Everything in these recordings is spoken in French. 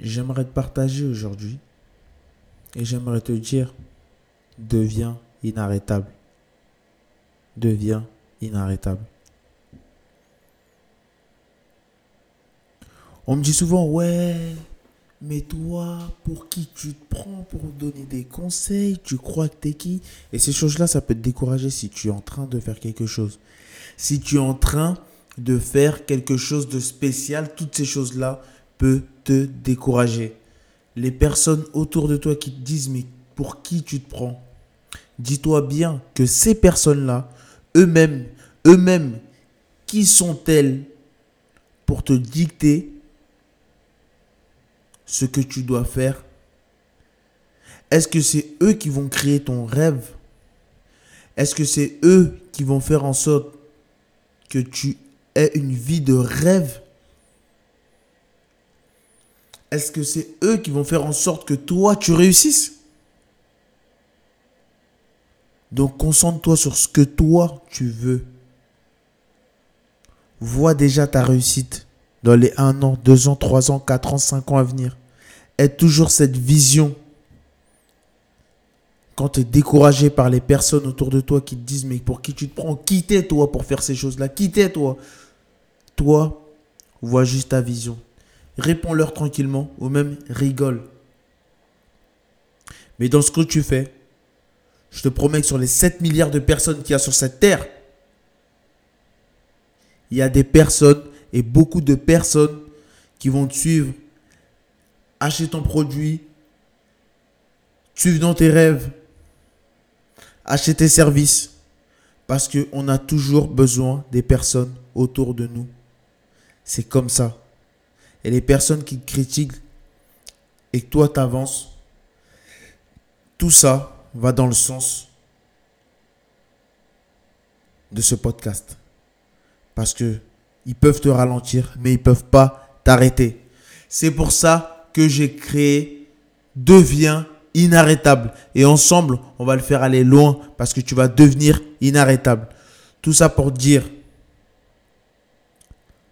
j'aimerais te partager aujourd'hui et j'aimerais te dire, deviens inarrêtable. Deviens inarrêtable. On me dit souvent, ouais, mais toi, pour qui tu te prends pour donner des conseils? Tu crois que t'es qui? Et ces choses-là, ça peut te décourager si tu es en train de faire quelque chose. Si tu es en train de faire quelque chose de spécial, toutes ces choses-là peuvent te décourager. Les personnes autour de toi qui te disent, mais pour qui tu te prends? Dis-toi bien que ces personnes-là, eux-mêmes, eux-mêmes, qui sont-elles pour te dicter ce que tu dois faire? Est-ce que c'est eux qui vont créer ton rêve? Est-ce que c'est eux qui vont faire en sorte que tu aies une vie de rêve? Est-ce que c'est eux qui vont faire en sorte que toi, tu réussisses? Donc concentre-toi sur ce que toi tu veux. Vois déjà ta réussite dans les 1 an, 2 ans, 3 ans, 4 ans, 5 ans à venir. Aie toujours cette vision. Quand tu es découragé par les personnes autour de toi qui te disent mais pour qui tu te prends, quittez-toi pour faire ces choses-là, quittez-toi. Toi, vois juste ta vision. Réponds-leur tranquillement ou même rigole. Mais dans ce que tu fais, je te promets que sur les 7 milliards de personnes qu'il y a sur cette terre, il y a des personnes et beaucoup de personnes qui vont te suivre, acheter ton produit, suivre dans tes rêves, acheter tes services. Parce qu'on a toujours besoin des personnes autour de nous. C'est comme ça. Et les personnes qui critiquent et que toi t'avances, tout ça, va dans le sens de ce podcast. Parce que ils peuvent te ralentir, mais ils peuvent pas t'arrêter. C'est pour ça que j'ai créé Deviens inarrêtable. Et ensemble, on va le faire aller loin parce que tu vas devenir inarrêtable. Tout ça pour dire,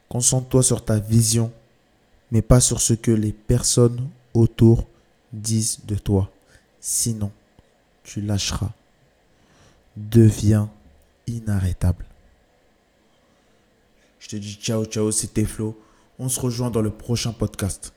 concentre-toi sur ta vision, mais pas sur ce que les personnes autour disent de toi. Sinon, tu lâcheras. Deviens inarrêtable. Je te dis ciao, ciao, c'était Flo. On se rejoint dans le prochain podcast.